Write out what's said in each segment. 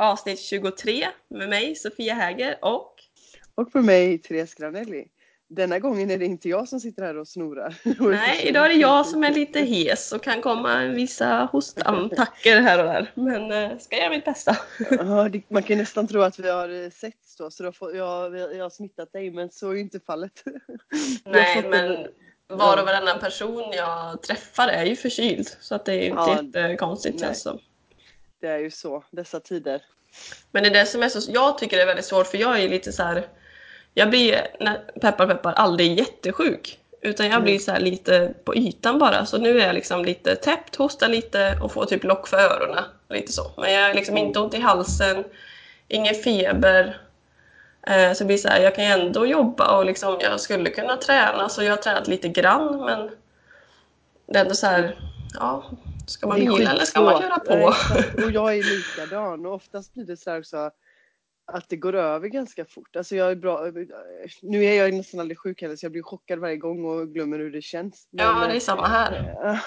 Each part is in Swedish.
Avsnitt 23 med mig Sofia Häger och Och för mig, Therese Granelli. Denna gången är det inte jag som sitter här och snorar. Nej, idag är det jag som är lite hes och kan komma vissa hostattacker här och där. Men eh, ska göra mitt bästa. Ja, man kan nästan tro att vi har eh, setts då, så då får, jag, jag har smittat dig, men så är ju inte fallet. Jag Nej, men en- var och varannan person jag träffar är ju förkyld. Så att det är ju inte Ja, jättekonstigt känns som. Det är ju så, dessa tider. Men det är det som är så, jag tycker det är väldigt svårt för jag är lite så här. Jag blir, peppar peppar, aldrig jättesjuk. Utan jag blir så här lite på ytan bara. Så nu är jag liksom lite täppt, hostar lite och får typ lock för öronen. Lite så. Men jag är liksom inte ont i halsen, ingen feber. Eh, så det blir så här, jag kan ju ändå jobba och liksom, jag skulle kunna träna. Så jag har tränat lite grann men det är ändå så här, ja, ska man vila eller ska man Nej, på? exakt. Och jag är likadan och oftast blir det så här också att det går över ganska fort. Alltså jag är bra, nu är jag nästan aldrig sjuk heller så jag blir chockad varje gång och glömmer hur det känns. Ja, Men, det är samma här.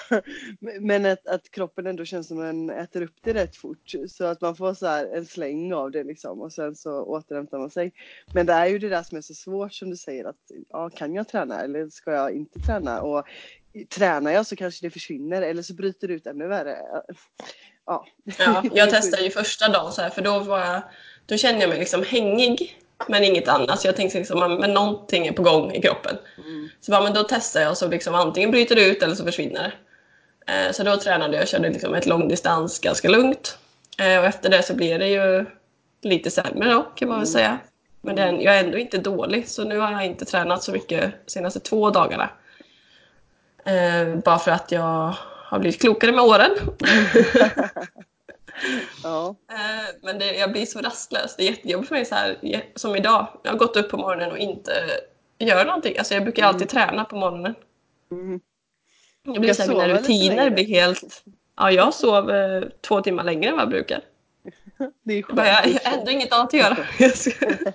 Men att, att kroppen ändå känns som den äter upp det rätt fort. Så att man får så här en släng av det liksom och sen så återhämtar man sig. Men det är ju det där som är så svårt som du säger att ja, kan jag träna eller ska jag inte träna? Och tränar jag så kanske det försvinner eller så bryter det ut ännu värre. Ja. Ja, jag testade ju första dagen så här, för då var jag, då kände jag mig liksom hängig men inget annat. Så jag tänkte liksom, men någonting är på gång i kroppen. Mm. Så bara, men då testade jag så liksom antingen bryter det ut eller så försvinner. Eh, Så då tränade jag och körde liksom ett långdistans ganska lugnt. Eh, Och efter det så blir det ju lite sämre då kan man väl Mm. säga. Men den, jag är ändå inte dålig så nu har jag inte tränat så mycket de senaste två dagarna. Eh, Bara för att jag har blivit klokare med åren. ja. Eh, Men det, jag blir så rastlös. Det är jättejobbigt för mig så här, som idag. Jag har gått upp på morgonen och inte gör någonting. Alltså jag brukar alltid träna på morgonen. Mm. Det blir Jag så här, sover mina rutiner blir helt... Ja, jag sov eh, två timmar längre än vad jag brukar. Det är Jag, bara, jag skönt. har ändå inget annat att göra.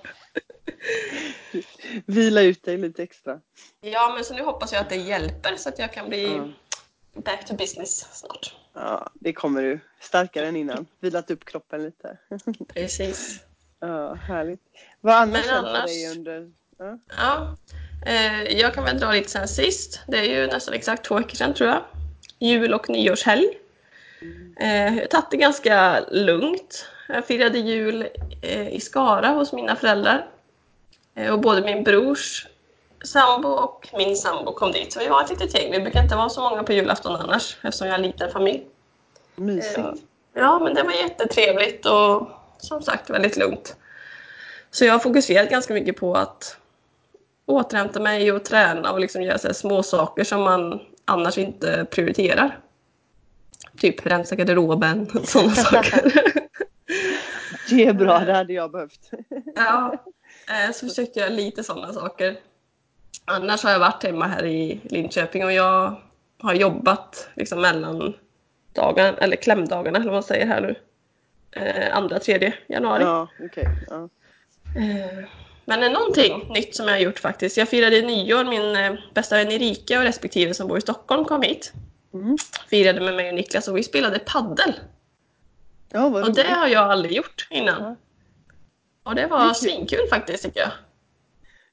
Vila ut dig lite extra. ja, men så nu hoppas jag att det hjälper så att jag kan bli Ja. back to business snart. Ja, det kommer du. Starkare än innan. Vilat upp kroppen lite. Precis. Ja, härligt. Vad annars Men annars- dig under... Ja. Ja, eh, jag kan väl dra lite sen sist. Det är ju nästan exakt två veckor sedan tror jag. Jul och nyårshelg. Eh, jag har tagit det ganska lugnt. Jag firade jul eh, i Skara hos mina föräldrar. Eh, och både min brors sambo och min sambo kom dit. Så vi var ett litet gäng. Vi brukar inte vara så många på julafton annars eftersom jag har en liten familj. Mysigt. Eh, Ja, men det var jättetrevligt och som sagt väldigt lugnt. Så jag har fokuserat ganska mycket på att återhämta mig och träna och liksom göra så små saker som man annars inte prioriterar. Typ rensa garderoben och sådana saker. Det är bra, det hade jag behövt. ja, så försökte jag lite sådana saker. Annars har jag varit hemma här i Linköping och jag har jobbat liksom mellan dagarna, eller klämdagarna eller vad man säger här nu. Eh, andra, tredje januari. Ja, okej. Ja. Eh, Men någonting nytt som jag har gjort faktiskt. Jag firade nyår, min eh, bästa vän Erika och respektive som bor i Stockholm kom hit. Mm. Firade med mig och Niklas och vi spelade paddel. ja, Och det har jag aldrig gjort innan. Och det var kul. svinkul faktiskt tycker jag.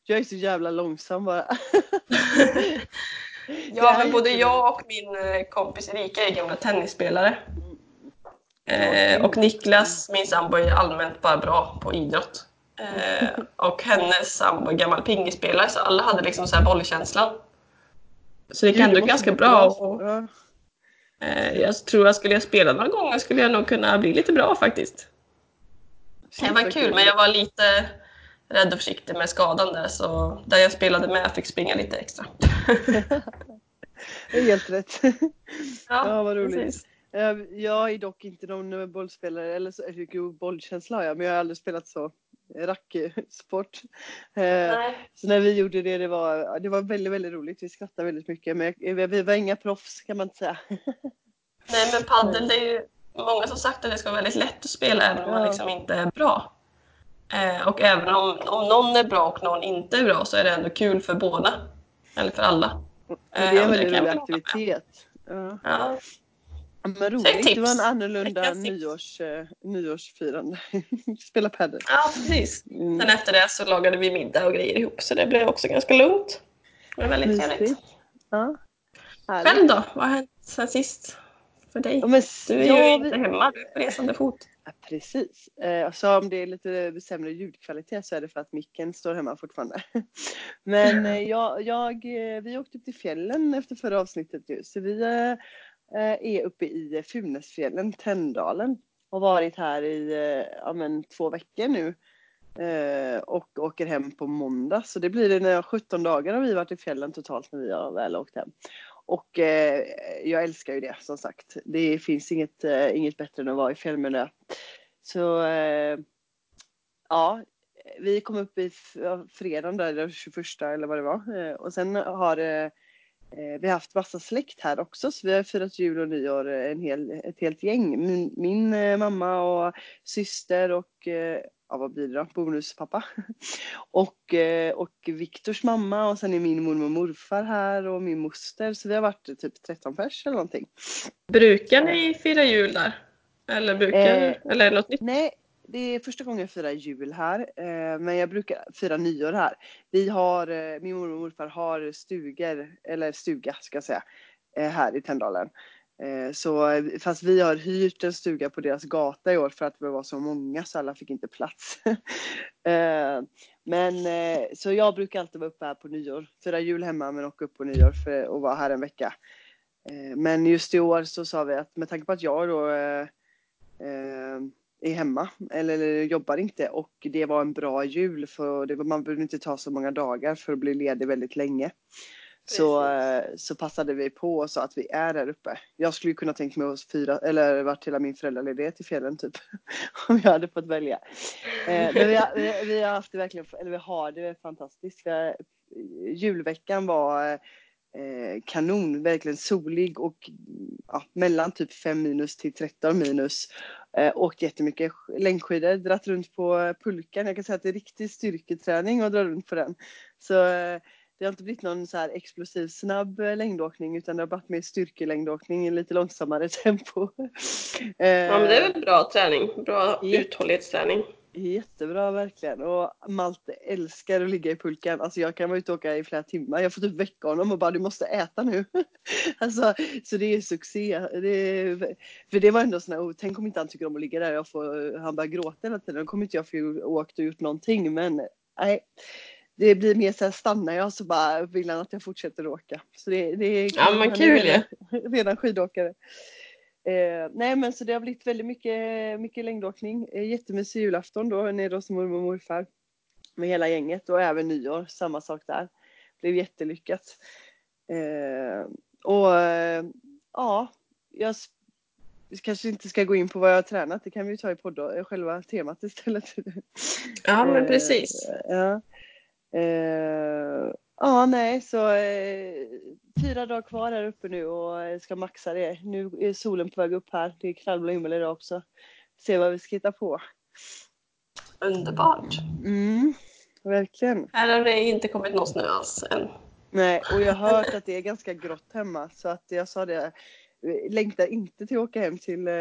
Jag är så jävla långsam bara. Ja, men både jag och min eh, kompis Erika är gamla tennisspelare. Eh, och Niklas, min sambo, är allmänt bara bra på idrott. Eh, och hennes sambo är gammal pingisspelare så alla hade liksom så här bollkänslan. Så det gick ändå ganska bra. Och, eh, jag tror att skulle jag spela några gånger skulle jag nog kunna bli lite bra faktiskt. Det var kul men jag var lite rädd och försiktig med skadan där så där jag spelade med fick springa lite extra. Det är helt rätt. Ja, vad roligt. precis. Eh, Jag är dock inte någon bollspelare, eller så, jo, bollkänsla har jag, men jag har aldrig spelat så racksport. Eh, Nej. så när vi gjorde det, det var, det var väldigt, väldigt roligt. Vi skrattade väldigt mycket, men vi, vi var inga proffs kan man inte säga. Nej, men padel, det är ju många som sagt att det ska vara väldigt lätt att spela även om man liksom inte är bra. Eh, och även om, om någon är bra och någon inte är bra så är det ändå kul för båda. Eller för alla. Eh, det är en väldigt rolig aktivitet. Ja. Ja. Men roligt, det var en annorlunda nyårs, eh, nyårsfirande. Spela padel. ja, precis. Mm. Sen efter det så lagade vi middag och grejer ihop så det blev också ganska lugnt. Det var väldigt trevligt. Ja. Härligt. Själv då? Vad har hänt sen sist för dig? Ja, men, Du är ja, ju inte hemma, du är på resande fot. Ja, precis. Eh, så om det är lite sämre ljudkvalitet så är det för att micken står hemma fortfarande. Men eh, jag, jag, eh, vi åkte upp till fjällen efter förra avsnittet nu. Så vi eh, är uppe i Funäsfjällen, Tänndalen. Har varit här i ja, men, två veckor nu. Och åker hem på måndag. Så det blir det 17 dagar har vi varit i fjällen totalt när vi har väl åkt hem. Och eh, jag älskar ju det som sagt. Det finns inget, eh, inget bättre än att vara i fjällmiljö. Så eh, ja, vi kom upp i fredagen där, den 21 eller vad det var. Eh, och sen har eh, eh, vi haft massa släkt här också. Så vi har firat jul och nyår eh, en hel, ett helt gäng. Min, min eh, mamma och syster och ja, vad blir det då? Bonuspappa. och, eh, och Viktors mamma och sen är min mormor och morfar här och min moster. Så vi har varit eh, typ 13 pers eller någonting. Brukar ni fira jul där? Eller brukar, Eh, eller något nytt? Nej, det är första gången jag firar jul här. Eh, men jag brukar fira nyår här. Vi har, eh, min mormor och morfar har stugor, eller stuga ska jag säga, eh, här i Tänndalen. Eh, så eh, fast vi har hyrt en stuga på deras gata i år för att vi var så många så alla fick inte plats. Eh, men så jag brukar alltid vara uppe här på nyår. Fira jul hemma men åka upp på nyår för att vara här en vecka. Men just i år så sa vi att med tanke på att jag då är hemma eller, jobbar inte och det var en bra jul för det, man behöver inte ta så många dagar för att bli ledig väldigt länge. Så, eh, så passade vi på och sa att vi är där uppe. Jag skulle kunna tänkt mig att fira, eller varit hela min föräldraledighet i fjällen typ. Om jag hade fått välja. Eh, men vi har, vi, vi har haft det verkligen, eller vi har det fantastiskt. Har, julveckan var eh, kanon, verkligen solig och ja, mellan typ 5 minus till 13 minus. Eh, åkt jättemycket sk- längdskidor, dratt runt på pulkan. Jag kan säga att det är riktig styrketräning att dra runt på den. Så eh, det har inte blivit någon så här explosiv snabb eh, längdåkning utan det har varit mer styrkelängdåkning i lite långsammare tempo. Eh, Ja, men det är väl bra träning. Bra Ja. uthållighetsträning. Jättebra verkligen. Och Malte älskar att ligga i pulkan. Alltså jag kan vara ute och åka i flera timmar. Jag får typ väcka honom och bara du måste äta nu. alltså, så det är succé. Det är, för det var ändå sån här, oh, tänk om inte han tycker om att ligga där får, han börjar gråta hela tiden. Då kommer inte jag få åkt och gjort någonting. Men nej. Det blir mer så här, stannar jag så bara vill han att jag fortsätter åka. Så det, det är Ja, men kul redan, redan skidåkare. Eh, nej men så det har blivit väldigt mycket, mycket längdåkning. Eh, jättemysig julafton då nere hos mormor och morfar. Med hela gänget och även nyår, samma sak där. Blev jättelyckat. Eh, och eh, ja, jag kanske inte ska gå in på vad jag har tränat. Det kan vi ju ta i podd eh, själva temat istället. Ja, men precis. Ja. Eh, ja, nej, så eh, fyra dagar kvar här uppe nu och eh, ska maxa det. Nu är solen på väg upp här. Det är knallblå himmel idag också. Se vad vi ska hitta på. Underbart. Mm, verkligen. Här har det inte kommit någon snö alls än. Nej, och jag har hört att det är ganska grått hemma så att jag sa det. Längtar inte till att åka hem till eh,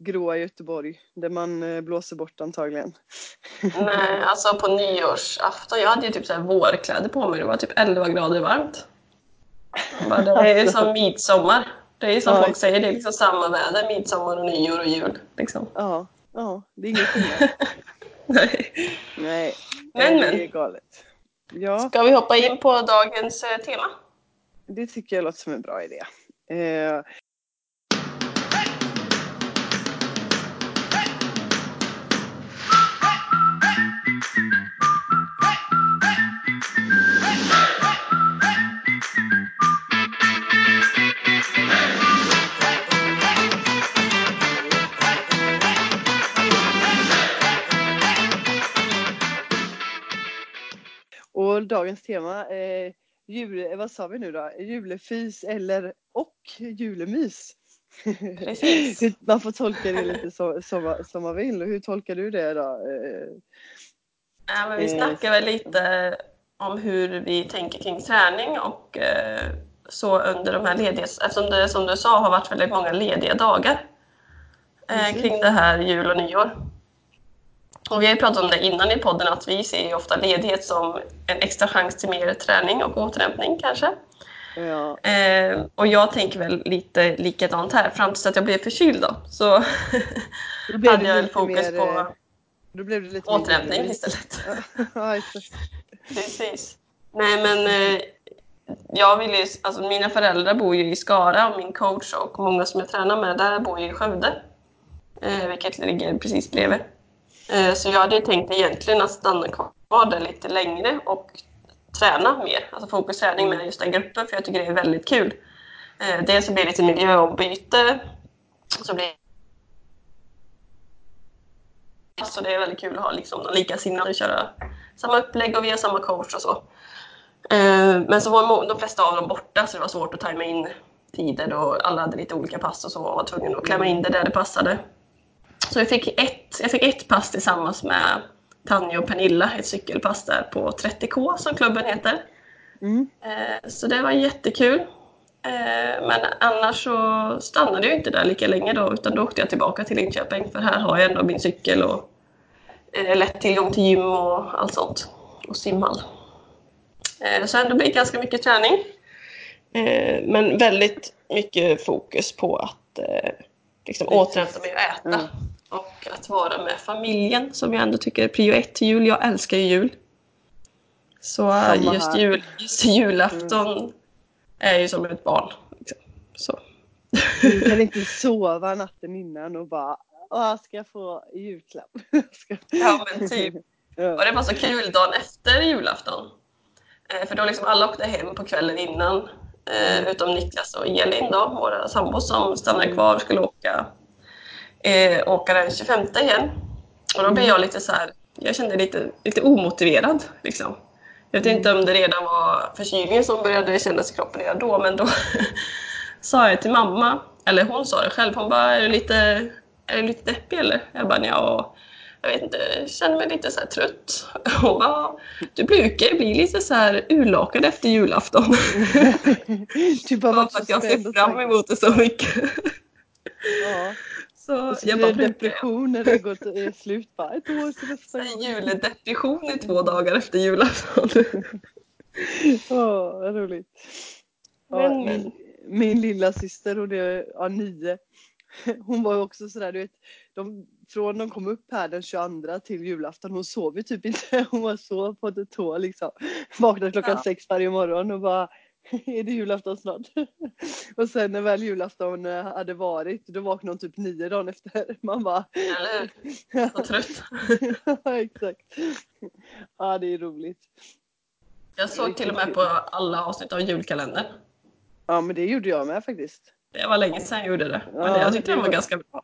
gråa Göteborg där man eh, blåser bort antagligen. Nej, alltså på nyårsafton, jag hade ju typ så här vårkläder på mig. Det var typ 11 grader varmt. Bara, Det är som midsommar. Det är som Ja, folk säger, det är liksom samma väder midsommar och nyår och jul. Liksom. Ja, ja, det är skillnad. Nej. Nej, Men, det är men. galet. Ja. Ska vi hoppa in på dagens eh, tema? Det tycker jag låter som en bra idé. Eh, dagens tema, eh, jul, vad sa vi nu då? Julefys eller och julemys. Precis. man får tolka det lite som, som, som man vill. Hur tolkar du det då? Eh, Ja, men vi snackar väl lite om hur vi tänker kring träning och eh, så under de här ledighets... Eftersom det som du sa har varit väldigt många lediga dagar eh, kring det här jul och nyår. Och vi har ju pratat om det innan i podden att vi ser ju ofta ledighet som en extra chans till mer träning och återhämtning kanske. ja, Eh, och jag tänker väl lite likadant här fram tills att jag blev förkyld då. Så då hade jag fokus mer, på eh, Då blev det lite återhämtning mer- istället. ja. Precis. Nej men eh, jag vill ju, alltså mina föräldrar bor ju i Skara och min coach och många som jag tränar med där bor ju i Skövde. Eh, vilket ligger precis bredvid. Eh, så jag hade tänkt egentligen att stanna kvar där lite längre och träna mer. Alltså fokusträning med just den gruppen för jag tycker det är väldigt kul. Eh, dels så blir det lite miljöombyte. Så blir så det är väldigt kul att ha liksom likasinnade och köra samma upplägg och vi har samma coach och så. Eh, Men så var de flesta av dem borta så det var svårt att tajma in tider och alla hade lite olika pass och så och var tvungen att klämma in det där det passade. Så jag fick ett, jag fick ett pass tillsammans med Tanja och Pernilla, ett cykelpass där på 30K som klubben heter. Mm. Eh, Så det var jättekul. Eh, Men annars så stannade jag inte där lika länge då utan då åkte jag tillbaka till Linköping för här har jag ändå min cykel och eh, lätt tillgång till gym och allt sånt. Och simhall. Så ändå blir det ganska mycket träning. Men väldigt mycket fokus på att liksom återhämta mig och äta. Mm. Och att vara med familjen som jag ändå tycker är prio ett till jul. Jag älskar ju jul. Så just, jul, just julafton är ju som ett barn. Liksom. Så. Du kan inte sova natten innan och bara Åh, ska jag få julklapp? Ska- Ja men typ. Och det var så kul dagen efter julafton. Eh, för då liksom alla åkte hem på kvällen innan. Eh, utom Niklas och Elin då, våra sambos som stannade kvar och skulle åka, eh, åka den 25 igen. Och då blev jag lite så här, jag kände lite, lite omotiverad liksom. Jag vet inte om det redan var förkylningen som började kännas i kroppen redan då, men då sa jag till mamma, eller hon sa det själv, hon bara är du lite, är du lite deppig eller? Jag bara ja, jag vet inte, jag känner mig lite så trött. Hon bara, du brukar bli lite så här urlakad efter julafton. Har Bara för att jag ser fram emot det så mycket. Ja. Så jag bara depression när det gått är slut. Bara ett år till nästa gång. juldepression i två dagar efter julafton. Åh, vad roligt. Ja, Men- min, min lilla syster hon är ja, nio. Hon var också sådär, du vet, de, från de kom upp här den 22 till julafton, hon sov ju typ inte. Hon var så på ett tå liksom. Vaknade klockan Ja. sex varje morgon och bara är det julafton snart? Och sen när väl julafton eh, hade varit, då vaknade hon typ nio dagen efter. Man bara, Eller hur? Trött. ja exakt. Ja det är roligt. Jag såg till och med på alla avsnitt av julkalendern. Ja men det gjorde jag med faktiskt. Det var länge sedan jag gjorde det. Men Ja, jag tyckte det den var var- ganska bra.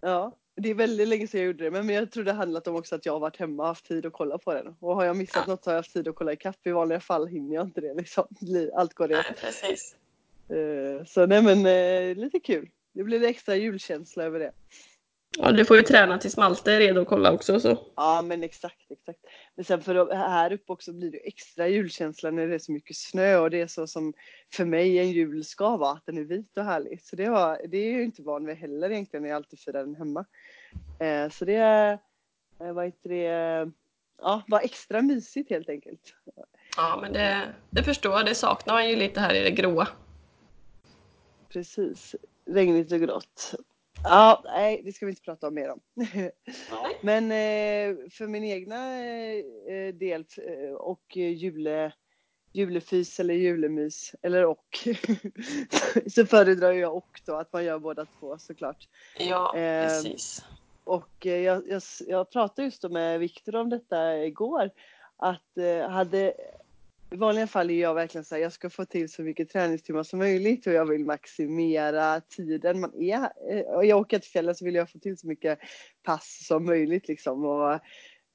Ja, det är väldigt länge sedan jag gjorde det. Men jag tror det handlat om också att jag har varit hemma och haft tid att kolla på den. Och har jag missat Ja. något så har jag haft tid att kolla ikapp. I vanliga fall hinner jag inte det liksom. Allt går rätt. precis. Eh, Så nej men eh, lite kul. Det blir extra julkänsla över det. Ja, du får ju träna tills Malte är redo att kolla också. Så. Ja men exakt, exakt. Men sen för här uppe också blir det extra julkänsla när det är så mycket snö och det är så som för mig en jul ska vara, att den är vit och härlig. Så det, var, det är jag inte van vid heller egentligen när jag alltid firar den hemma. Eh, Så det eh, vad heter det, ja var extra mysigt helt enkelt. Ja, men det, det förstår jag. Det saknar man ju lite här i det gråa. Precis, regnigt och grått. Ja, nej det ska vi inte prata om mer om. Nej. Men eh, för min egna eh, del och jule, julefys eller julemys eller och så föredrar jag och då att man gör båda två såklart. Ja, precis. Och eh, jag, jag, jag pratade just med Viktor om detta igår att eh, hade i vanliga fall är jag verkligen så här, jag ska få till så mycket träningstimmar som möjligt och jag vill maximera tiden man är. eh, Och jag åker till fjällen så vill jag få till så mycket pass som möjligt liksom. Och,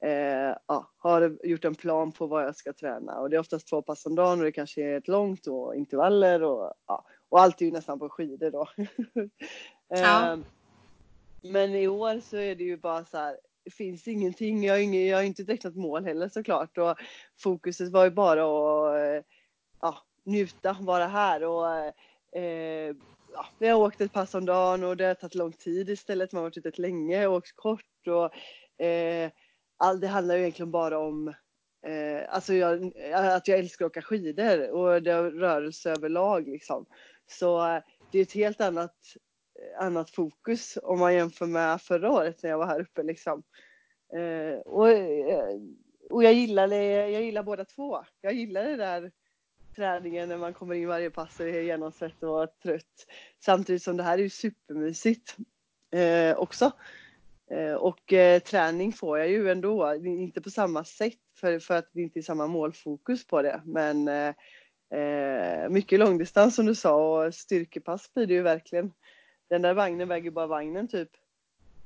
eh, ja, har gjort en plan på vad jag ska träna och det är oftast två pass om dagen och det kanske är ett långt och intervaller och ja, och allt är ju nästan på skidor då. Ja men i år så är det ju bara så här, det finns ingenting, jag har, ingen, jag har inte tecknat mål heller såklart och fokuset var ju bara att eh, ja, njuta, vara här och eh, ja, vi har åkt ett pass om dagen och det har tagit lång tid istället. Man har varit ute länge och åkt kort och eh, all, det handlar ju egentligen bara om eh, alltså jag, att jag älskar att åka skidor och det rörelse överlag liksom. Så eh, det är ett helt annat, annat fokus om man jämför med förra året när jag var här uppe liksom. Eh, och, eh, och jag gillar, det, jag gillar båda två. Jag gillar det där träningen när man kommer in varje pass och är genomsvett och trött. Samtidigt som det här är ju supermysigt eh, också. Eh, och eh, träning får jag ju ändå, inte på samma sätt för, för att det inte är samma målfokus på det. Men eh, eh mycket långdistans som du sa och styrkepass blir det ju verkligen. Den där vagnen väger bara vagnen typ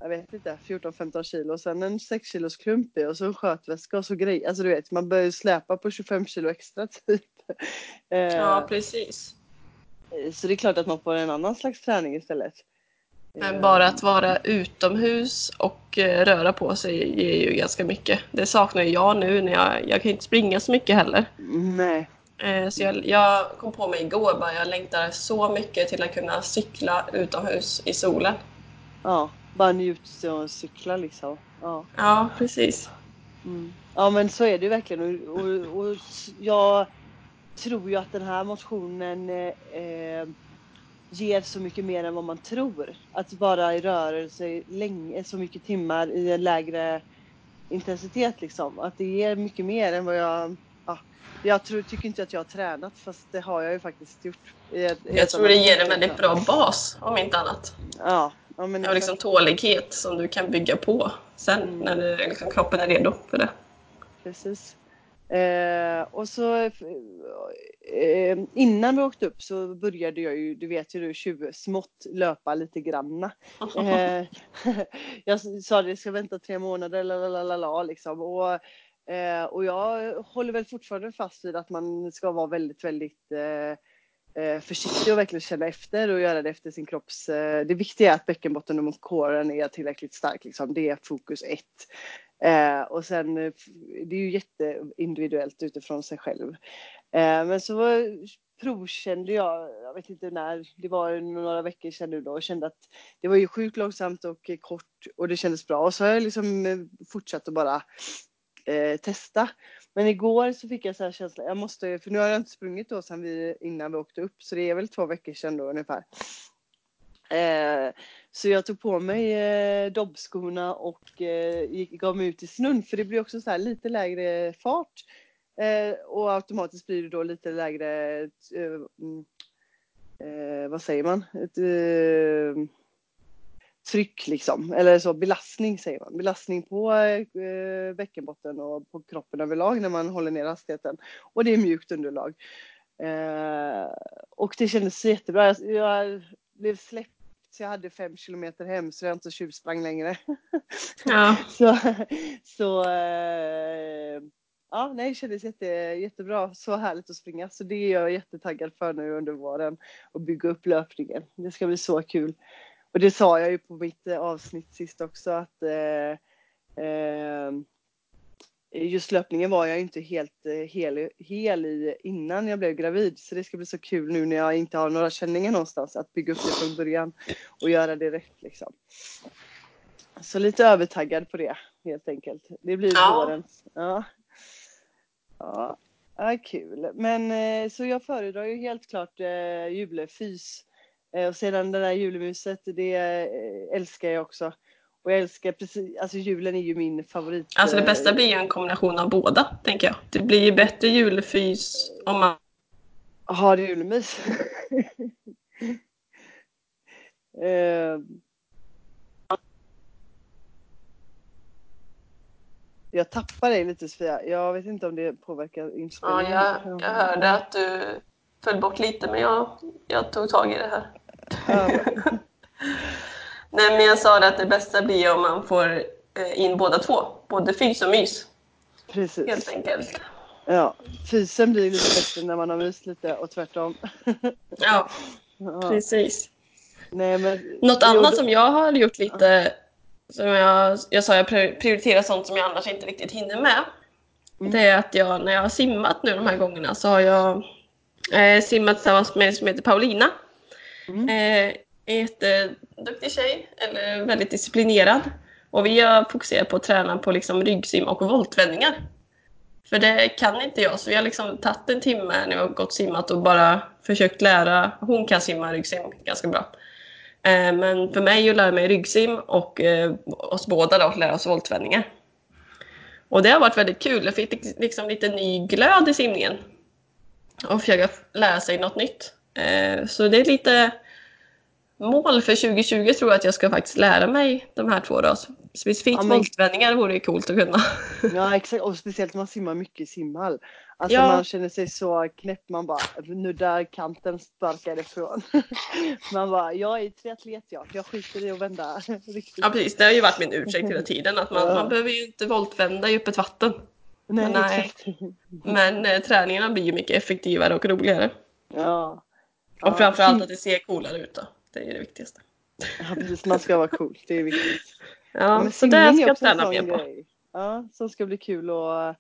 jag vet inte, 14-15 kilo och sen en 6 kilos klump i och så en skötväska och så grejer. Alltså du vet, man börjar släpa på 25 kilo extra typ. Ja, precis. Så det är klart att man får en annan slags träning istället. Men bara att vara utomhus och eh, röra på sig ger ju ganska mycket. Det saknar jag nu när jag, jag kan inte springa så mycket heller. Nej. Eh, så jag, jag kom på mig igår bara, jag längtar så mycket till att kunna cykla utomhus i solen. Ja, bara njuta och cykla liksom. Ja, ja precis. Mm. Ja men så är det ju verkligen och, och, och jag tror ju att den här motionen eh, ger så mycket mer än vad man tror. Att vara i rörelse länge, så mycket timmar i en lägre intensitet liksom. Att det ger mycket mer än vad jag... Ja, jag tror, tycker inte att jag har tränat fast det har jag ju faktiskt gjort. I jag tror det ger en väldigt bra bas om inte annat. Ja. ja men och liksom tålighet som du kan bygga på sen mm. när det, liksom, kroppen är redo för det. Precis. Eh, och så eh, innan vi åkte upp så började jag ju, du vet ju du, tjuv, smått löpa lite granna. Eh, jag sa det, jag ska vänta tre månader, lalalala, liksom. Och, eh, och jag håller väl fortfarande fast vid att man ska vara väldigt, väldigt eh, eh försiktig och verkligen känna efter och göra det efter sin kropps... Eh, det viktiga är att bäckenbotten och motkåren är tillräckligt stark. Liksom. Det är fokus ett. Eh, och sen, eh, det är ju jätteindividuellt utifrån sig själv. Eh, men så provkände jag, jag vet inte när, det var några veckor sedan nu då, och kände att det var ju sjukt långsamt och kort och det kändes bra. Och så har jag liksom fortsatt att bara eh, testa. Men igår så fick jag så här känsla, jag måste, för nu har jag inte sprungit då sedan vi, innan vi åkte upp, så det är väl två veckor sedan då ungefär. Eh, så jag tog på mig eh, dobbskorna och eh, gick, gav mig ut i snön för det blir också så här lite lägre fart. Eh, och automatiskt blir det då lite lägre, eh, mm, eh, vad säger man, Ett, eh, tryck liksom, eller så belastning säger man. Belastning på eh, bäckenbotten och på kroppen överlag när man håller ner hastigheten. Och det är mjukt underlag. Eh, och det kändes jättebra. Jag, jag blev släppt så jag hade fem kilometer hem så jag inte tjuvsprang längre. Ja. så så eh, ja, nej, det kändes jätte, jättebra. Så härligt att springa. Så det är jag jättetaggad för nu under våren. Och bygga upp löpningen. Det ska bli så kul. Och det sa jag ju på mitt eh, avsnitt sist också att eh, eh, just löpningen var jag inte helt eh, hel, hel i innan jag blev gravid. Så det ska bli så kul nu när jag inte har några känningar någonstans att bygga upp det från början och göra det rätt liksom. Så lite övertaggad på det helt enkelt. Det blir ja. vårens. Ja. Ja, ja kul. Men så jag föredrar ju helt klart eh, julefys. Eh, och sedan det där julemuset, det eh, älskar jag också. Och jag älskar precis, alltså julen är ju min favorit. Alltså det bästa blir ju en kombination av båda, tänker jag. Det blir ju bättre julefys om man har julmys. uh, jag tappar dig lite Sofia. Jag vet inte om det påverkar inspelningen. Ja, jag, jag hörde att du föll bort lite men jag, jag tog tag i det här. Nej, men jag sa att det bästa blir om man får eh, in båda två. Både fys och mys, Precis. helt enkelt. Ja, fysen blir lite bättre när man har mys lite och tvärtom. Ja, ja. precis. Nej, men, Något annat som jag har gjort lite, som jag, jag sa jag pri- prioriterar sånt som jag annars inte riktigt hinner med. Mm. Det är att jag, när jag har simmat nu de här gångerna så har jag eh, simmat tillsammans med en som heter Paulina. Mm. Eh, jätteduktig tjej, eller väldigt disciplinerad. Och vi har fokuserat på att träna på liksom ryggsim och voltvändningar. För det kan inte jag, så vi har liksom tagit en timme när vi har gått simmat och bara försökt lära. Hon kan simma ryggsim ganska bra. Eh, Men för mig att lära mig ryggsim och eh, oss båda då att lära oss voltvändningar. Och det har varit väldigt kul. Jag fick liksom lite ny glöd i simningen. Och försöka lära sig något nytt. Eh, Så det är lite mål för 2020 tror jag att jag ska faktiskt lära mig de här två då. Specifikt Ja, men- voltvändningar vore ju coolt att kunna. Ja exakt och speciellt när man simmar mycket i simhall. Alltså Ja. man känner sig så knäpp man bara nuddar kanten sparkar ifrån. man bara jag är triatlet jag, jag skiter i att vända riktigt. Ja precis, det har ju varit min ursäkt hela tiden att man, Ja. man behöver ju inte voltvända i öppet vatten. Nej, nej. exakt. Men eh, träningarna blir ju mycket effektivare och roligare. Ja. Och Ja, framförallt att det ser coolare ut då. Det är det viktigaste. Ja precis, man ska vara cool, det är viktigt. Ja, men så det ska jag träna mer på. grej. Ja, som ska bli kul och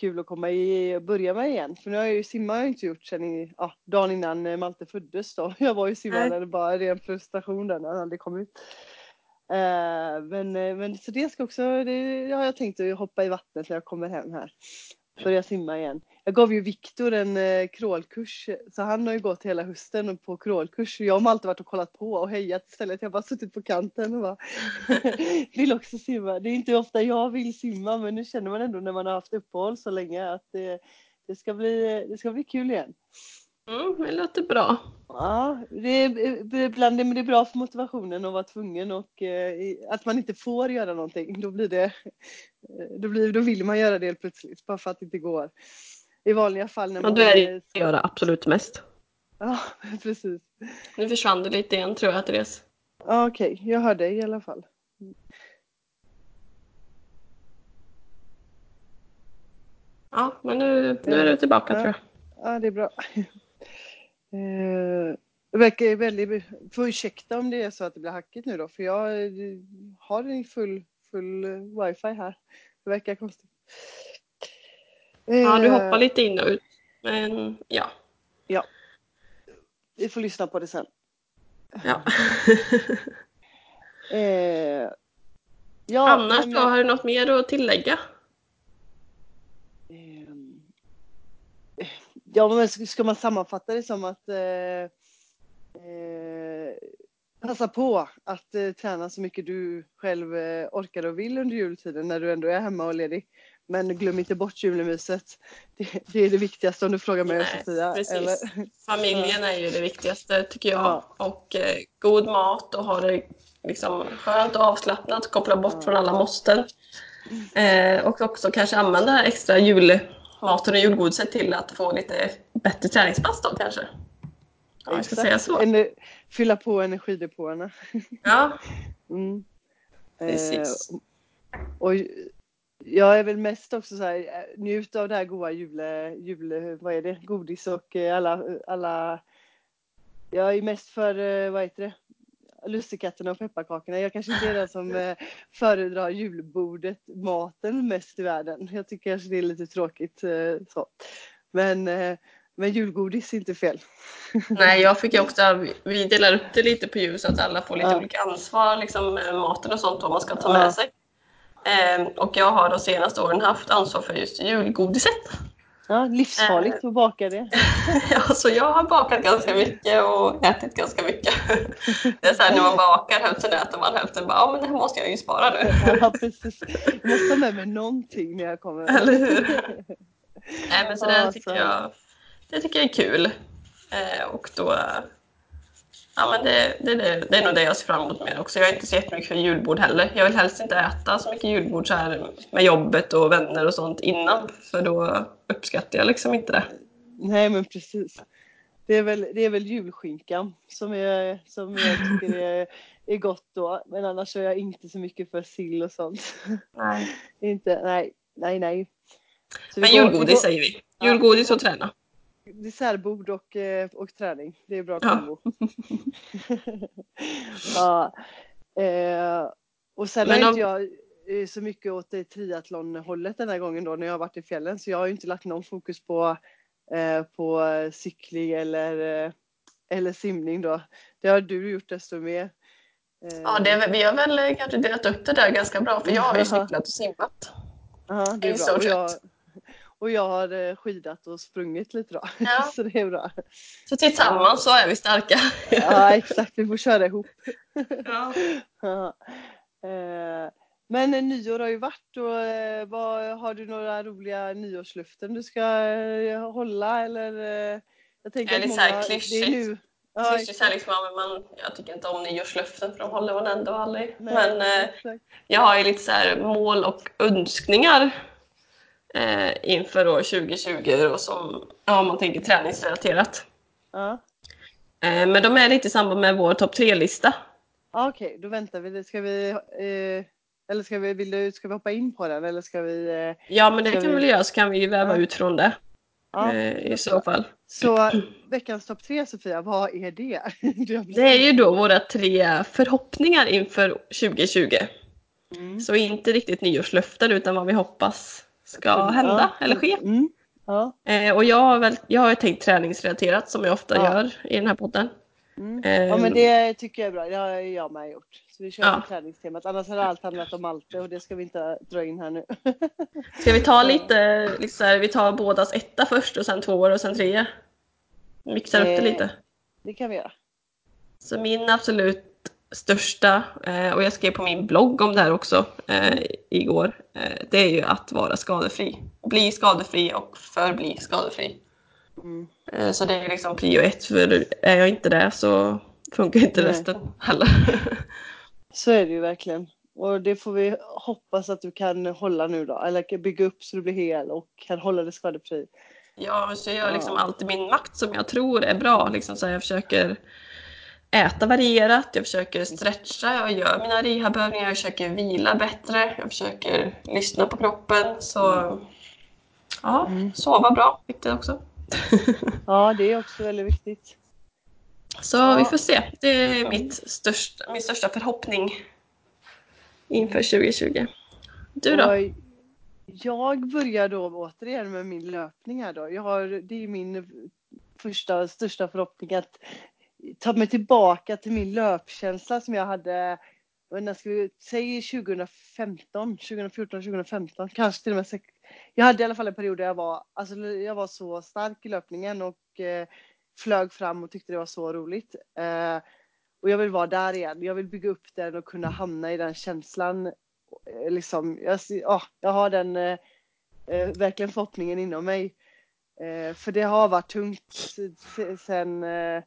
kul att komma i, börja med igen. För nu har jag ju simma har jag inte gjort sedan i, ja, dagen innan eh, Malte föddes då. Jag var ju simmare, bara ren frustration där när han aldrig kom ut. Eh, men, eh, men så det ska också, det har jag tänkt att hoppa i vattnet när jag kommer hem här. Börja simma igen. Jag gav ju Viktor en eh, crawlkurs så han har ju gått hela hösten på crawlkurs. Jag har alltid varit och kollat på och hejat istället. Jag har bara suttit på kanten och bara vill också simma. Det är inte ofta jag vill simma men nu känner man ändå när man har haft uppehåll så länge att det, det, ska, bli, det ska bli kul igen. Mm, det låter bra. Ja, det är, ibland det, men det är bra för motivationen att vara tvungen och eh, att man inte får göra någonting. Då blir det, eh, då, blir, då vill man göra det helt plötsligt bara för att det inte går. I vanliga fall när man... då är det att göra absolut mest. Ja, precis. Nu försvann det lite igen tror jag Therese. Ja, okej, jag hör dig i alla fall. Ja, men nu, nu är du tillbaka Ja. tror jag. Ja, det är bra. Eh, Det verkar väldigt... Får ursäkta om det är så att det blir hackigt nu då, för jag eh, har en full, full eh, wifi här. Det verkar konstigt. Ja, du Eh, hoppar lite in och ut. Men ja. Vi får lyssna på det sen. ja. Eh, ja, Annars men- då, har du något mer att tillägga? Ehm, Ja, men ska- man sammanfatta det som att eh, eh, passa på att eh, träna så mycket du själv eh, orkar och vill under jultiden när du ändå är hemma och ledig. Men glöm inte bort julemyset. Det, det är det viktigaste om du frågar mig och Nej, Sofia. precis. Eller? Familjen är ju det viktigaste tycker jag. Ja. Och eh, god mat och ha det liksom skönt och avslappnat. Koppla bort Ja. från alla måsten. Eh, och också kanske använda extra julmaten och julgodiset till att få lite bättre träningspass då kanske. Ja, jag ska säga så. En, fylla på energidepåerna. Ja, Mm. Precis. Eh, och jag är väl mest också så här, eh, njut av det här goda jul, jul vad är det, godis och eh, alla, alla jag är mest för, eh, vad heter det, lussekatterna och pepparkakorna. Jag kanske inte är den som eh, föredrar julbordet, maten mest i världen. Jag tycker kanske det är lite tråkigt eh, så. Men, eh, men julgodis är inte fel. nej jag fick också, vi delar upp det lite på jul så att alla får lite Ja. olika ansvar, liksom maten och sånt vad man ska ta Ja. med sig. Eh, och jag har de senaste åren haft ansvar för just julgodiset. Ja, livsfarligt att baka det. Ja, så jag har bakat ganska mycket och ätit ganska mycket. Det är så här när man bakar, hälften äter man, hälften bara, ja men det här måste jag ju spara nu. Ja, precis. Jag måste ha med mig någonting när jag kommer. Eller hur? Nej men så det tycker jag, det tycker jag är kul. Eh, och då, ja men det, det, det, det är nog det jag ser fram emot mer också. Jag är inte så jättemycket för julbord heller. Jag vill helst inte äta så mycket julbord så här med jobbet och vänner och sånt innan. För då uppskattar jag liksom inte det. Nej, men precis. Det är väl, det är väl julskinkan som, är, som jag tycker är, är gott då. Men annars är jag inte så mycket för sill och sånt. Nej. inte, nej, nej, nej. Så Men julgodis går- säger vi. Julgodis och träna. Dessertbord och, eh, och träning. Det är bra Ja. kombo. ja. Eh, och sen Men har om- inte jag eh, så mycket åt det triathlonhållet den här gången då när jag har varit i fjällen. Så jag har ju inte lagt någon fokus på, eh, på cykling eller, eh, eller simning då. Det har du gjort desto mer. Ja, det, vi har väl kanske delat upp det där ganska bra för jag har ju Ja. cyklat och simmat. ja, det är bra. Och jag, har eh, skidat och sprungit lite då. Ja. så det är bra. Så tillsammans så är vi starka. Ja, exakt. Vi får köra ihop. Ja. Ja. Eh, Men nyår har ju varit och eh, vad, har du några roliga nyårslöften du ska hålla eller? Jag tänker Ja, att lite så här många, det är nu. Ja, så liksom, man, jag tycker inte om nyårslöften för de håller man ändå aldrig. Nej, Men jag har ju lite så här mål och önskningar eh, inför år 2020 då, som, ja, om man tänker träningsrelaterat. Ja. Eh, men de är lite i samband med vår topp tre-lista. Okej, då väntar vi. Ska vi, eh, eller ska vi, vill du, ska vi hoppa in på den eller ska vi? Eh, Ja, men det kan vi väl göra så kan vi ju väva Ja. ut från det ja. eh, i så fall. Så veckans topp tre Sofia, vad är det? Det är ju då våra tre förhoppningar inför 2020. Mm. Så inte riktigt nyårslöften utan vad vi hoppas ska hända Ja. eller ske. Mm. Ja. Eh, och jag har, väl, jag har tänkt träningsrelaterat som jag ofta Ja. gör i den här podden. Mm. Eh, Ja men det tycker jag är bra, det har jag med gjort. Så vi kör Ja. träningstemat. Annars har allt handlat om Malte och det ska vi inte dra in här nu. Ska vi ta lite, här, vi tar bådas etta först och sen tvåor och sen treor? Mixar upp det Eh. lite. Det kan vi göra. Så min absolut största, eh, och jag skrev på min blogg om det här också eh, igår, eh, det är ju att vara skadefri. Bli skadefri och förbli skadefri. Mm. Så det är liksom prio ett, för är jag inte det så funkar inte Nej. resten heller. Så är det ju verkligen. Och det får vi hoppas att du kan hålla nu då. Eller bygga upp så du blir hel och kan hålla dig skadefri. Ja, så jag gör liksom Ja. allt i min makt som jag tror är bra. Liksom så jag försöker äta varierat, jag försöker stretcha, jag gör mina rehabövningar, jag försöker vila bättre, jag försöker lyssna på kroppen. Så ja, Mm. sova bra, viktigt också. Ja det är också väldigt viktigt. Så Ja. vi får se. Det är mitt största, min största förhoppning inför 2020. Du då? Jag börjar då återigen med min löpning här då. Jag har, det är min första största förhoppning att ta mig tillbaka till min löpkänsla som jag hade men när ska vi säga 2015, 2014, 2015, kanske till och med sex- Jag hade i alla fall en period där jag var, alltså jag var så stark i löpningen och eh, flög fram och tyckte det var så roligt. Eh, och jag vill vara där igen. Jag vill bygga upp den och kunna hamna i den känslan. Eh, liksom, jag, ja, jag har den eh, eh, verkligen förhoppningen inom mig. Eh, för det har varit tungt sen eh,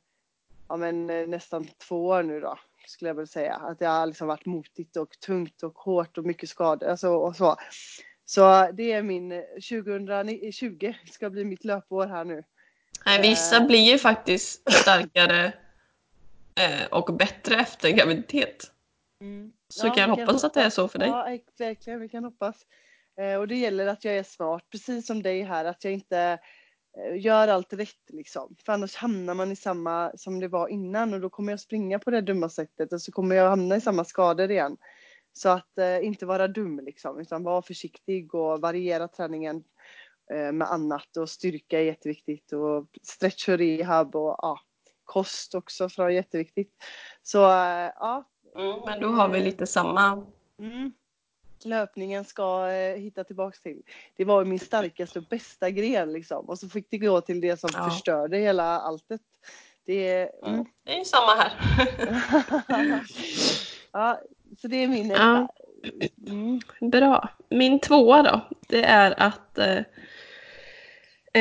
ja, men, eh, nästan två år nu då, skulle jag väl säga. Att det har liksom varit motigt och tungt och hårt och mycket skador alltså, och så. Så det är min eh, 2020 ska bli mitt löpår här nu. Nej, vissa Eh. blir ju faktiskt starkare eh, och bättre efter graviditet. Så Ja, kan jag vi hoppas att det är så för dig. Ja, verkligen. Vi kan hoppas. Eh, och det gäller att jag är smart, precis som dig här, att jag inte eh, gör allt rätt liksom. För annars hamnar man i samma som det var innan och då kommer jag springa på det dumma sättet och så kommer jag hamna i samma skador igen. Så att eh, inte vara dum liksom, utan vara försiktig och variera träningen eh, med annat och styrka är jätteviktigt och stretch och rehab och ja, kost också för det är jätteviktigt. Så eh, ja, Mm, men då har vi lite samma. Mm. Löpningen ska eh, hitta tillbaks till. Det var min starkaste och bästa gren liksom. Och så fick det gå till det som Ja. förstörde hela alltet. Det är... Mm. Mm, det är ju samma här. ja, så det är min Ja. Mm. Bra. Min tvåa då, det är att eh,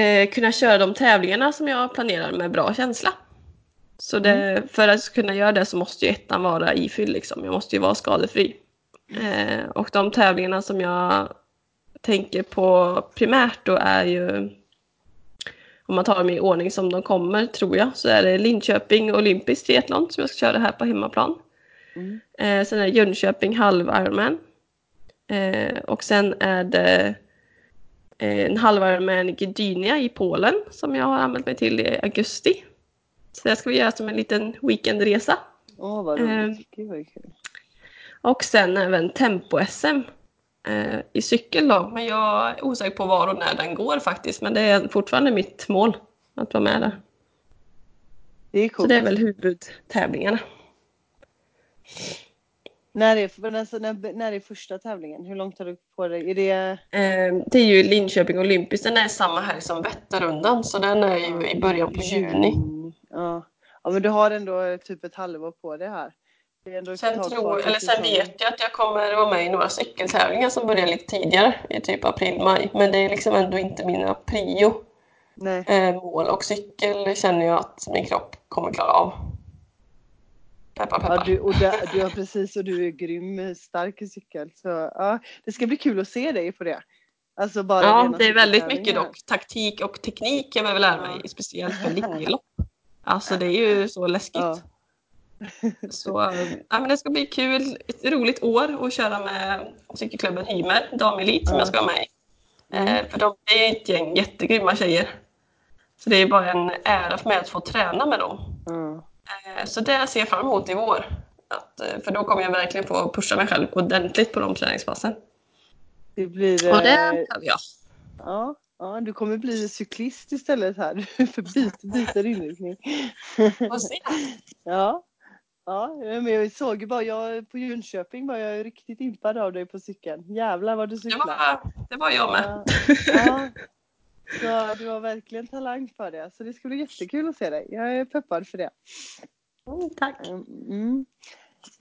eh, kunna köra de tävlingarna som jag planerar med bra känsla. Så det, för att kunna göra det så måste ju ettan vara ifylld liksom. Jag måste ju vara skadefri. Eh, och de tävlingarna som jag tänker på primärt då är ju om man tar dem i ordning som de kommer tror jag så är det Linköping Olympisk triathlon som jag ska köra här på hemmaplan. Mm. Eh, sen är det Jönköping halv Ironman. Eh, och sen är det eh, en halv Ironman i Gdynia i Polen som jag har anmält mig till i augusti. Så det ska vi göra som en liten weekendresa. Åh vad Ehm. roligt. Gud vad kul. Och sen även Tempo-SM eh, i cykel då. Men jag är osäker på var och när den går faktiskt. Men det är fortfarande mitt mål att vara med där. Det är Så coolt. det är väl huvudtävlingarna. När är, alltså, när, när är första tävlingen? Hur långt har du på dig? Är det... Eh, det är ju Linköping Olympisk. Den är samma helg som Vätternrundan. Så den är ju i början på juni. Mm, Ja. ja, men du har ändå typ ett halvår på det här. Sen, tror, eller sen vet jag att jag kommer vara med i några cykeltävlingar som börjar lite tidigare. I typ april-maj. Men det är liksom ändå inte mina prio Nej. eh, mål. Och cykel känner jag att min kropp kommer klara av. Peppar, peppar. Ja, du, och där, du har precis och du är grym stark i cykel. Så ja, det ska bli kul att se dig på det. Alltså bara Ja, det är väldigt mycket dock taktik och teknik jag behöver lära mig, Ja. speciellt på linjelopp. Alltså det är ju så läskigt. Ja. Så ja, men det ska bli kul, ett roligt år att köra med cykelklubben Hymer, damelit som Ja. jag ska vara med i. Mm. Eh, för de är ett gäng jättegrymma tjejer. Så det är bara en ära för mig att få träna med dem. Ja. Eh, så det ser jag fram emot i vår. Att, eh, för då kommer jag verkligen få pusha mig själv ordentligt på de träningspassen. Det blir... Och det eh, kan jag. Ja, ja, du kommer bli cyklist istället här. Du får byta, byta inriktning. Får se. Ja. Ja, men jag såg ju bara, jag, på Jönköping var jag riktigt impad av dig på cykeln. Jävlar vad du Det cyklar. var, det var jag med. Ja, ja. Så du har verkligen talang för det. Så det ska bli jättekul att se dig. Jag är peppad för det. Mm, tack. Mm.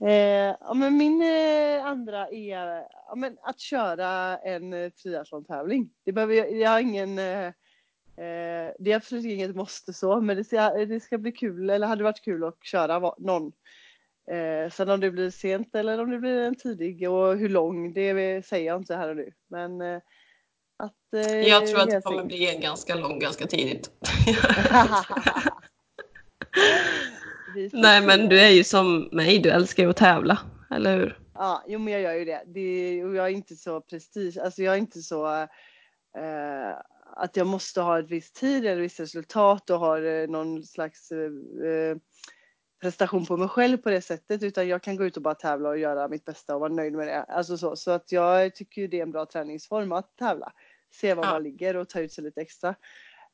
Eh, ja, men min eh, andra är ja, men att köra en eh, triathlon-tävling. Det behöver jag, jag har ingen eh, eh, det är absolut inget måste så, men det ska, det ska bli kul, eller hade varit kul att köra någon. Eh, sen om det blir sent eller om det blir en tidig och hur lång, det säger jag inte här och nu. Men eh, att... Eh, Jag tror att det kommer bli en ganska lång ganska tidigt. Nej men du är ju som mig, du älskar ju att tävla, eller hur? Ja, jo men jag gör ju det. det och jag är inte så prestige, alltså jag är inte så eh, att jag måste ha ett visst tid eller visst resultat och har eh, någon slags eh, prestation på mig själv på det sättet utan jag kan gå ut och bara tävla och göra mitt bästa och vara nöjd med det. Alltså så, så att jag tycker ju det är en bra träningsform att tävla. Se var Ja. man ligger och ta ut sig lite extra.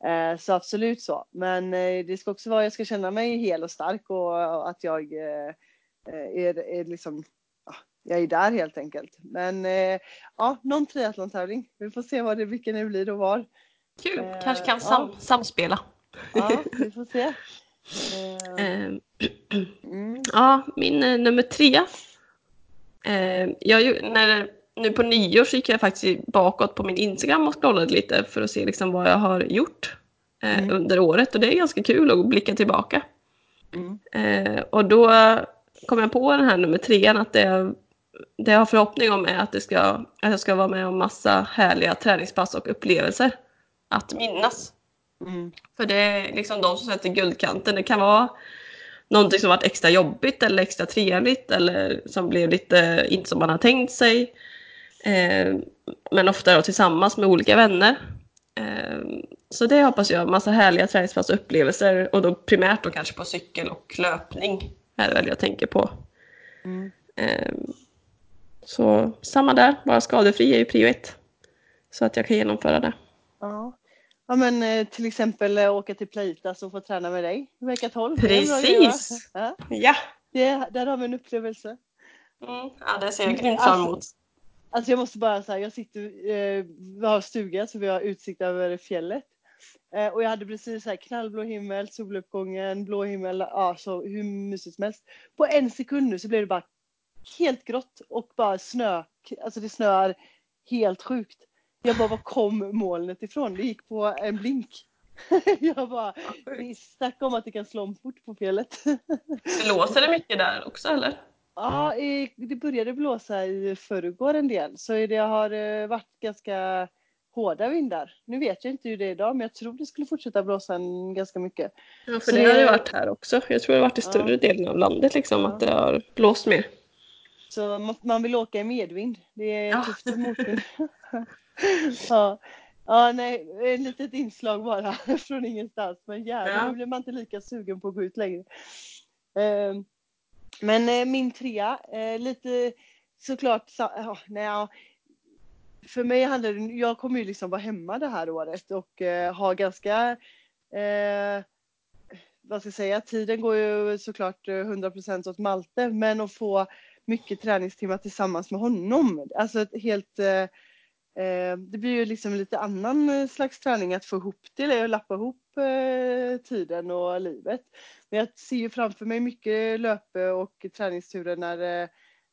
Eh, så absolut så. Men eh, det ska också vara, jag ska känna mig hel och stark och, och att jag eh, är, är liksom ja, jag är där helt enkelt. Men eh, ja, någon triathlon-tävling. Vi får se vad det, vilken det blir och var. Kul, Eh, kanske kan ja. sam, samspela. Ja, vi får se. Eh, Eh, mm, ja, min eh, nummer tre. Eh, jag, när, nu på nyår så gick jag faktiskt bakåt på min Instagram och scrollade lite för att se liksom vad jag har gjort eh, Mm. under året och det är ganska kul att blicka tillbaka. mm, Eh, och då kom jag på den här nummer trean att det, det jag har förhoppning om är att, det ska, att jag ska vara med om massa härliga träningspass och upplevelser att minnas. mm, För det är liksom de som sätter guldkanten. Det kan vara någonting som varit extra jobbigt eller extra trevligt eller som blev lite inte som man har tänkt sig. Eh, men ofta då tillsammans med olika vänner. Eh, så det hoppas jag, massa härliga träningspass och upplevelser och då primärt då kanske på cykel och löpning är det väl jag tänker på. mm. Eh, så samma där, vara skadefri är ju prio ett. Så att jag kan genomföra det. Ja. Ja, men eh, till exempel eh, åka till Playtas och få träna med dig vecka 12. Det är en bra grej, va? Precis! Ja, Ja! det, där har vi en upplevelse. Mm, ja, det ser jag grymt fram emot. Alltså jag måste bara säga, jag sitter, eh, vi har stuga så vi har utsikt över fjället. Eh, och jag hade precis så här knallblå himmel, soluppgången, blå himmel, ja så hur mysigt som helst. På en sekund nu så blev det bara helt grått och bara snö, alltså det snöar helt sjukt. Jag bara, var kom molnet ifrån? Det gick på en blink. jag bara, vi snackar om att det kan slå om fort på fjället. Blåser det mycket där också eller? Ja, det började blåsa i förrgår en del så det har eh, varit ganska hårda vindar. Nu vet jag inte hur det är idag men jag tror det skulle fortsätta blåsa en, ganska mycket. Ja, för Så det har det varit här också. Jag tror det har varit i Ja. större delen av landet liksom, Ja. att det har blåst mer. Så man, man vill åka i medvind. Det är Ja. tufft motvind. ja. ja, nej, ett litet inslag bara från ingenstans. Men jävlar, Ja. blir man inte lika sugen på att gå ut längre. Eh, men eh, min trea, eh, lite såklart, sa- ja, nej, ja. för mig handlar det, jag kommer ju liksom vara hemma det här året och eh, ha ganska eh, vad ska jag säga, tiden går ju såklart eh, 100% åt Malte, men att få mycket träningstimmar tillsammans med honom. Alltså ett helt, eh, eh det blir ju liksom lite annan eh, slags träning att få ihop det, och lappa ihop eh, tiden och livet. Men jag ser ju framför mig mycket löpe och träningsturer när, eh,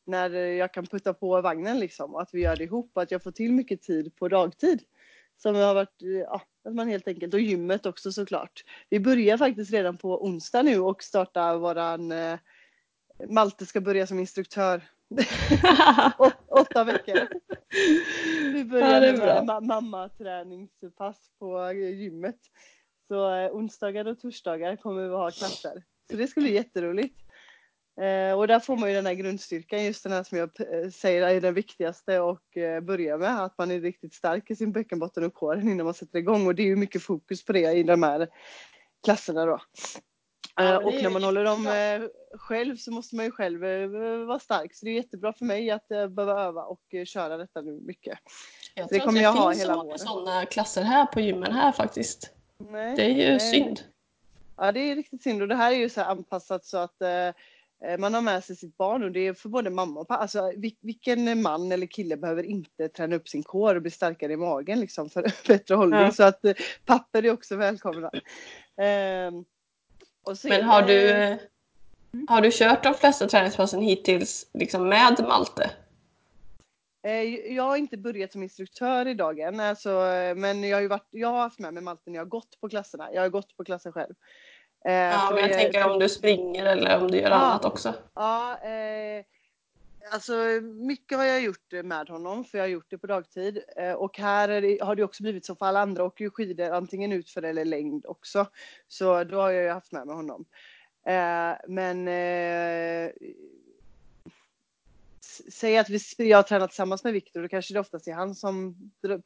när jag kan putta på vagnen liksom och att vi gör det ihop och att jag får till mycket tid på dagtid. Som har varit, ja, att man helt enkelt, och gymmet också såklart. Vi börjar faktiskt redan på onsdag nu och startar våran eh, Malte ska börja som instruktör. Å, åtta veckor. Vi börjar Ja, ma- mammaträningspass på gymmet. Så eh, onsdagar och torsdagar kommer vi att ha klasser. Så det ska bli jätteroligt. Eh, och där får man ju den här grundstyrkan, just den här som jag eh, säger är den viktigaste och eh, börja med. Att man är riktigt stark i sin bäckenbotten och kåren innan man sätter igång. Och det är ju mycket fokus på det i de här klasserna då. Ja, Eh, det och är när man håller dem eh, själv så måste man ju själv eh, vara stark. Så det är jättebra för mig att eh, behöva öva och köra detta nu mycket. Jag Det kommer jag det ha finns hela så många våren. sådana klasser här på gymmen här faktiskt. Nej, Det är ju nej, synd. Ja, det är riktigt synd och det här är ju så anpassat så att man har med sig sitt barn och det är för både mamma och pappa. Alltså vil- vilken man eller kille behöver inte träna upp sin kår och bli starkare i magen liksom för bättre hållning. Ja. Så att papper är också välkomna. Och så är Men har du, eh, har du kört de flesta träningspassen hittills liksom med Malte? Eh, Jag har inte börjat som instruktör idag än, alltså, men jag har, ju varit, jag har haft med mig Malte när jag har gått på klasserna. Jag har gått på klasser själv. Eh, Ja, men jag det- tänker om du springer eller om du gör Ja. annat också. Ja, eh, alltså mycket har jag gjort eh, med honom för jag har gjort det på dagtid. Eh, och här det, har det också blivit så för alla andra åker ju skidor antingen utför eller längd också. Så då har jag ju haft med mig honom. Eh, men Säg att vi, jag tränar tillsammans med Viktor, då kanske det oftast är han som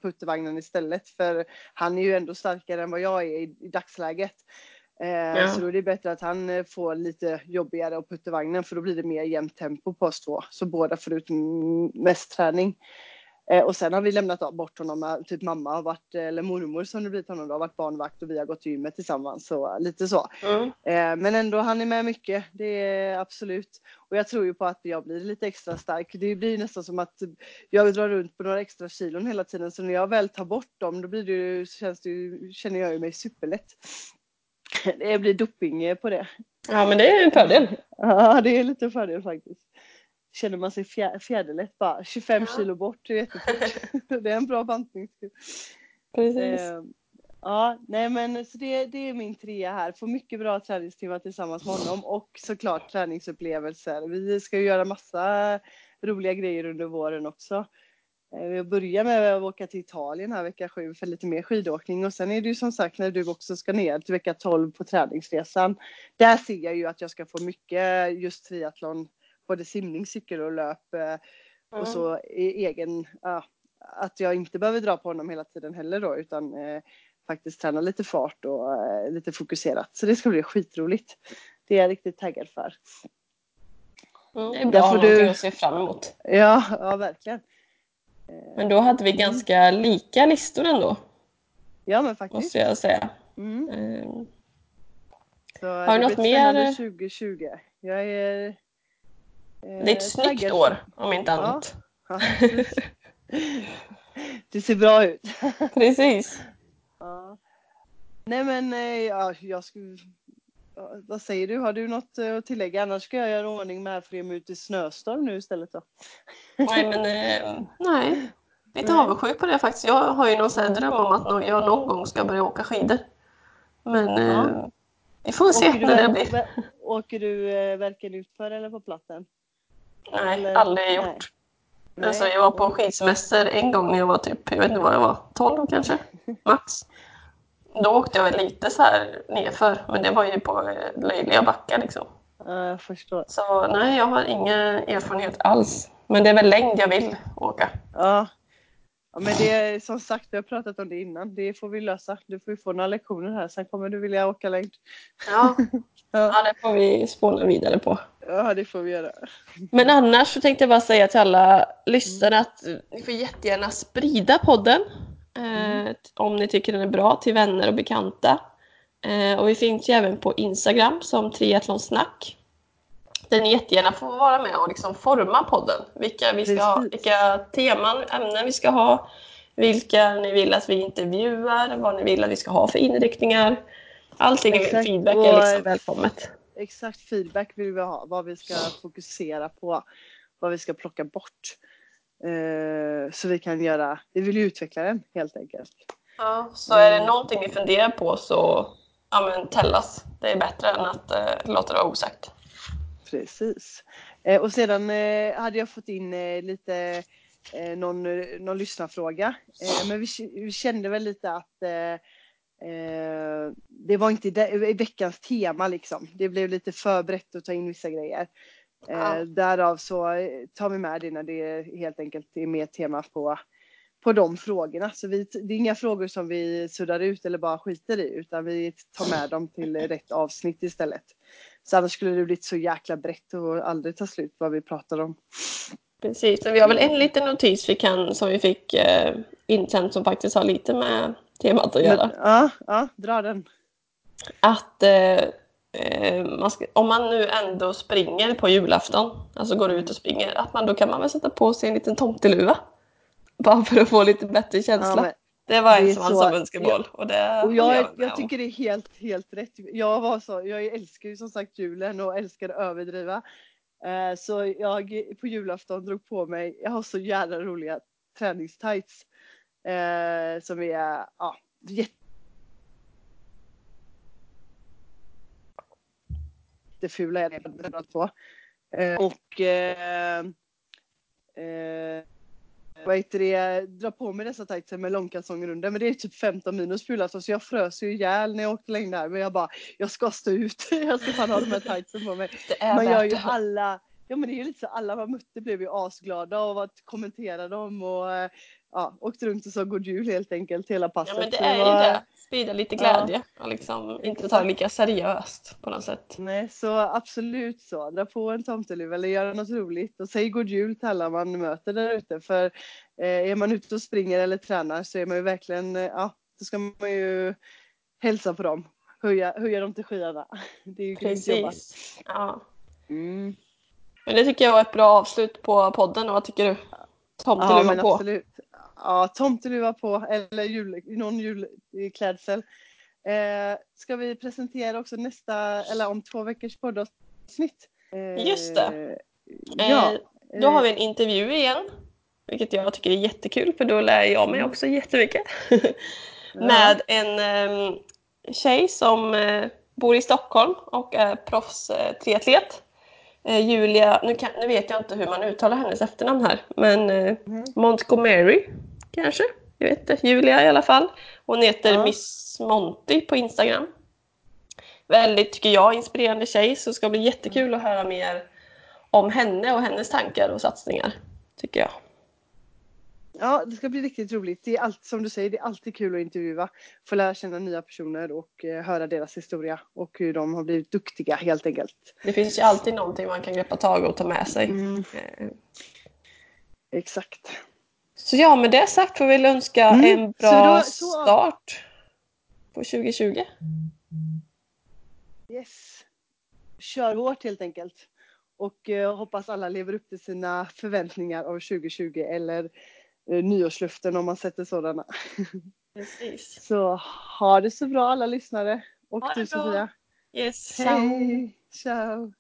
puttar vagnen istället. För han är ju ändå starkare än vad jag är i, i dagsläget. Eh, Ja. Så då är det bättre att han eh, får lite jobbigare att putta vagnen för då blir det mer jämnt tempo på oss två. Så båda får ut mest träning. Eh, och sen har vi lämnat bort honom, typ mamma har varit, eller mormor som det blivit honom då, har varit barnvakt och vi har gått till gymmet tillsammans. Så lite så. Mm. Men ändå, han är med mycket. Det är absolut. Och jag tror ju på att jag blir lite extra stark. Det blir nästan som att jag drar runt på några extra kilon hela tiden. Så när jag väl tar bort dem, då blir det ju, känns det ju, känner jag ju mig superlätt. Det blir doping på det. Ja, men det är en fördel. Ja, det är lite fördel faktiskt. Känner man sig fjär, fjäderlätt bara. 25 Ja. kilo bort, det är jättefort. det är en bra bantningskur. Precis. Eh, ja, nej men så det, det är min trea här. Få mycket bra träningstimmar tillsammans med honom och såklart träningsupplevelser. Vi ska ju göra massa roliga grejer under våren också. Eh, Vi börjar med att åka till Italien här vecka sju för lite mer skidåkning och sen är det ju som sagt när du också ska ner till vecka 12 på träningsresan. Där ser jag ju att jag ska få mycket just triathlon, både simning, cykel och löp eh, och Mm. så i egen, ja, att jag inte behöver dra på honom hela tiden heller då utan eh, faktiskt träna lite fart och eh, lite fokuserat. Så det ska bli skitroligt. Det är jag riktigt taggad för. Mm, det är bra någonting du- att se fram emot. Ja, ja verkligen. Men då hade vi ganska lika listor ändå, Ja men faktiskt. måste jag säga. Mm. Eh, Så Har du något mer? 2020. Jag är eh, Det är ett snyggt taggad. år, om inte annat. Ja, det ser bra ut. Precis. Ja. Nej men eh, ja, jag skulle... Vad säger du? Har du något eh, att tillägga? Annars ska jag göra ordning med för att ge mig ut i snöstorm nu istället då. Nej, men eh, nej. Lite avundsjuk på det faktiskt. Jag har ju någon sån här dröm om att jag någon gång ska börja åka skidor. Men eh, Ja. vi får se Åker du, när det blir. åker du eh, verken utför eller på plattan? Nej, eller- aldrig nej. gjort. Nej. Alltså jag var på skidsemester en gång när jag var typ, jag vet inte vad jag var, 12 kanske, max. Då åkte jag lite så här nerför, men det var ju på eh, löjliga backar liksom. Ja, jag förstår. Så nej, jag har ingen erfarenhet alls. Men det är väl längd jag vill åka. Ja. ja, men det är som sagt, vi har pratat om det innan. Det får vi lösa. Du får ju få några lektioner här, sen kommer du vilja åka längd. Ja, Ja, ja det får vi spåna vidare på. ja det får vi göra. Men annars så tänkte jag bara säga till alla lyssnare att ni får jättegärna sprida podden. Eh, om ni tycker den är bra till vänner och bekanta. Eh, och vi finns ju även på Instagram som triathlonsnack. Där ni jättegärna får vara med och liksom forma podden. Vilka, vi ska ha, vilka teman, ämnen vi ska ha. Vilka ni vill att vi intervjuar, vad ni vill att vi ska ha för inriktningar. Allting Exakt. feedback är liksom välkommet. Exakt feedback vill vi ha, vad vi ska fokusera på, vad vi ska plocka bort. Eh, så vi kan göra, vi vill ju utveckla den helt enkelt. Ja, så är det någonting ni funderar på så ja, men tell us. Det är bättre än att eh, låta det vara osagt. Precis. Eh, och sedan eh, hade jag fått in eh, lite eh, någon, någon lyssnarfråga. Men vi, vi kände väl lite att det var inte i veckans tema liksom. Det blev lite för brett att ta in vissa grejer. Eh, Ja. Därav så eh, tar vi med det när det helt enkelt är mer tema på, på de frågorna. Så vi, det är inga frågor som vi suddar ut eller bara skiter i utan vi tar med dem till rätt avsnitt istället. Så annars skulle det blivit så jäkla brett och aldrig ta slut vad vi pratar om. Precis, så vi har väl en liten notis vi kan, som vi fick eh, insänd som faktiskt har lite med temat att göra. Men, ja, ja, dra den. Att eh, eh, man ska, om man nu ändå springer på julafton, alltså går ut och springer, att man då kan man väl sätta på sig en liten tomteluva. Bara för att få lite bättre känsla. Ja, det var en som hade som önskemål. Och, det och jag, jag om. tycker det är helt, helt rätt. Jag, var så, jag älskar ju som sagt julen och älskar att överdriva. Eh, så jag på julafton drog på mig, jag har så jävla roliga träningstights. Eh, som är ja, jättefula är det på. Eh, och eh, eh, vad heter det, dra på mig dessa tightsen med långkalsonger under. Men det är typ 15 minus julafton så jag frös ju ihjäl när jag åkte längd där. Men jag bara, jag ska stå ut. jag ska fan ha de här tightsen på mig. Man gör ju alla, ja men det är ju lite så alla man mötte blev ju asglada av att kommentera dem och ja, åkte runt och sa god jul helt enkelt hela passet. Ja men det är ju det. Sprida lite Ja. glädje och liksom inte ta det lika seriöst på något sätt. Nej, så absolut så. Dra på en tomteluva eller göra något roligt och säg god jul till alla man möter där ute. För eh, är man ute och springer eller tränar så är man ju verkligen, eh, ja, då ska man ju hälsa på dem. Höja, höja dem till skyarna. Det är ju grymt jobbat. Precis. Ja. Mm. Men det tycker jag var ett bra avslut på podden. Och vad tycker du? Ja, Tomteluva men på. absolut. Ja, tomteluva på eller jul, någon julklädsel. Eh, ska vi presentera också nästa, eller om två veckors poddavsnitt? Eh, Just det. Ja. Eh, Då har vi en intervju igen. Vilket jag tycker är jättekul för då lär jag mig också jättemycket. Med en eh, tjej som eh, bor i Stockholm och är proffs eh, triatlet. Eh, Julia, nu, kan, nu vet jag inte hur man uttalar hennes efternamn här, men eh, Mm. Montgomery kanske? Jag vet inte, Julia i alla fall. Hon heter Ja. Miss Monty på Instagram. Väldigt, tycker jag, inspirerande tjej så det ska bli jättekul att höra mer om henne och hennes tankar och satsningar, tycker jag. Ja, det ska bli riktigt roligt. Det är allt, som du säger, det är alltid kul att intervjua. Få lära känna nya personer och eh, höra deras historia och hur de har blivit duktiga helt enkelt. Det finns ju alltid någonting man kan greppa tag och ta med sig. Mm. Eh, Exakt. Så ja, med det sagt får vi väl önska Mm. en Så bra då- så- start på 2020. Yes. Kör hårt helt enkelt. Och eh, hoppas alla lever upp till sina förväntningar av 2020 eller eh, nyårslöften om man sätter sådana. Precis. Så ha det så bra alla lyssnare. Och Ha du. Sofia. Yes, ciao. Hej! Ciao!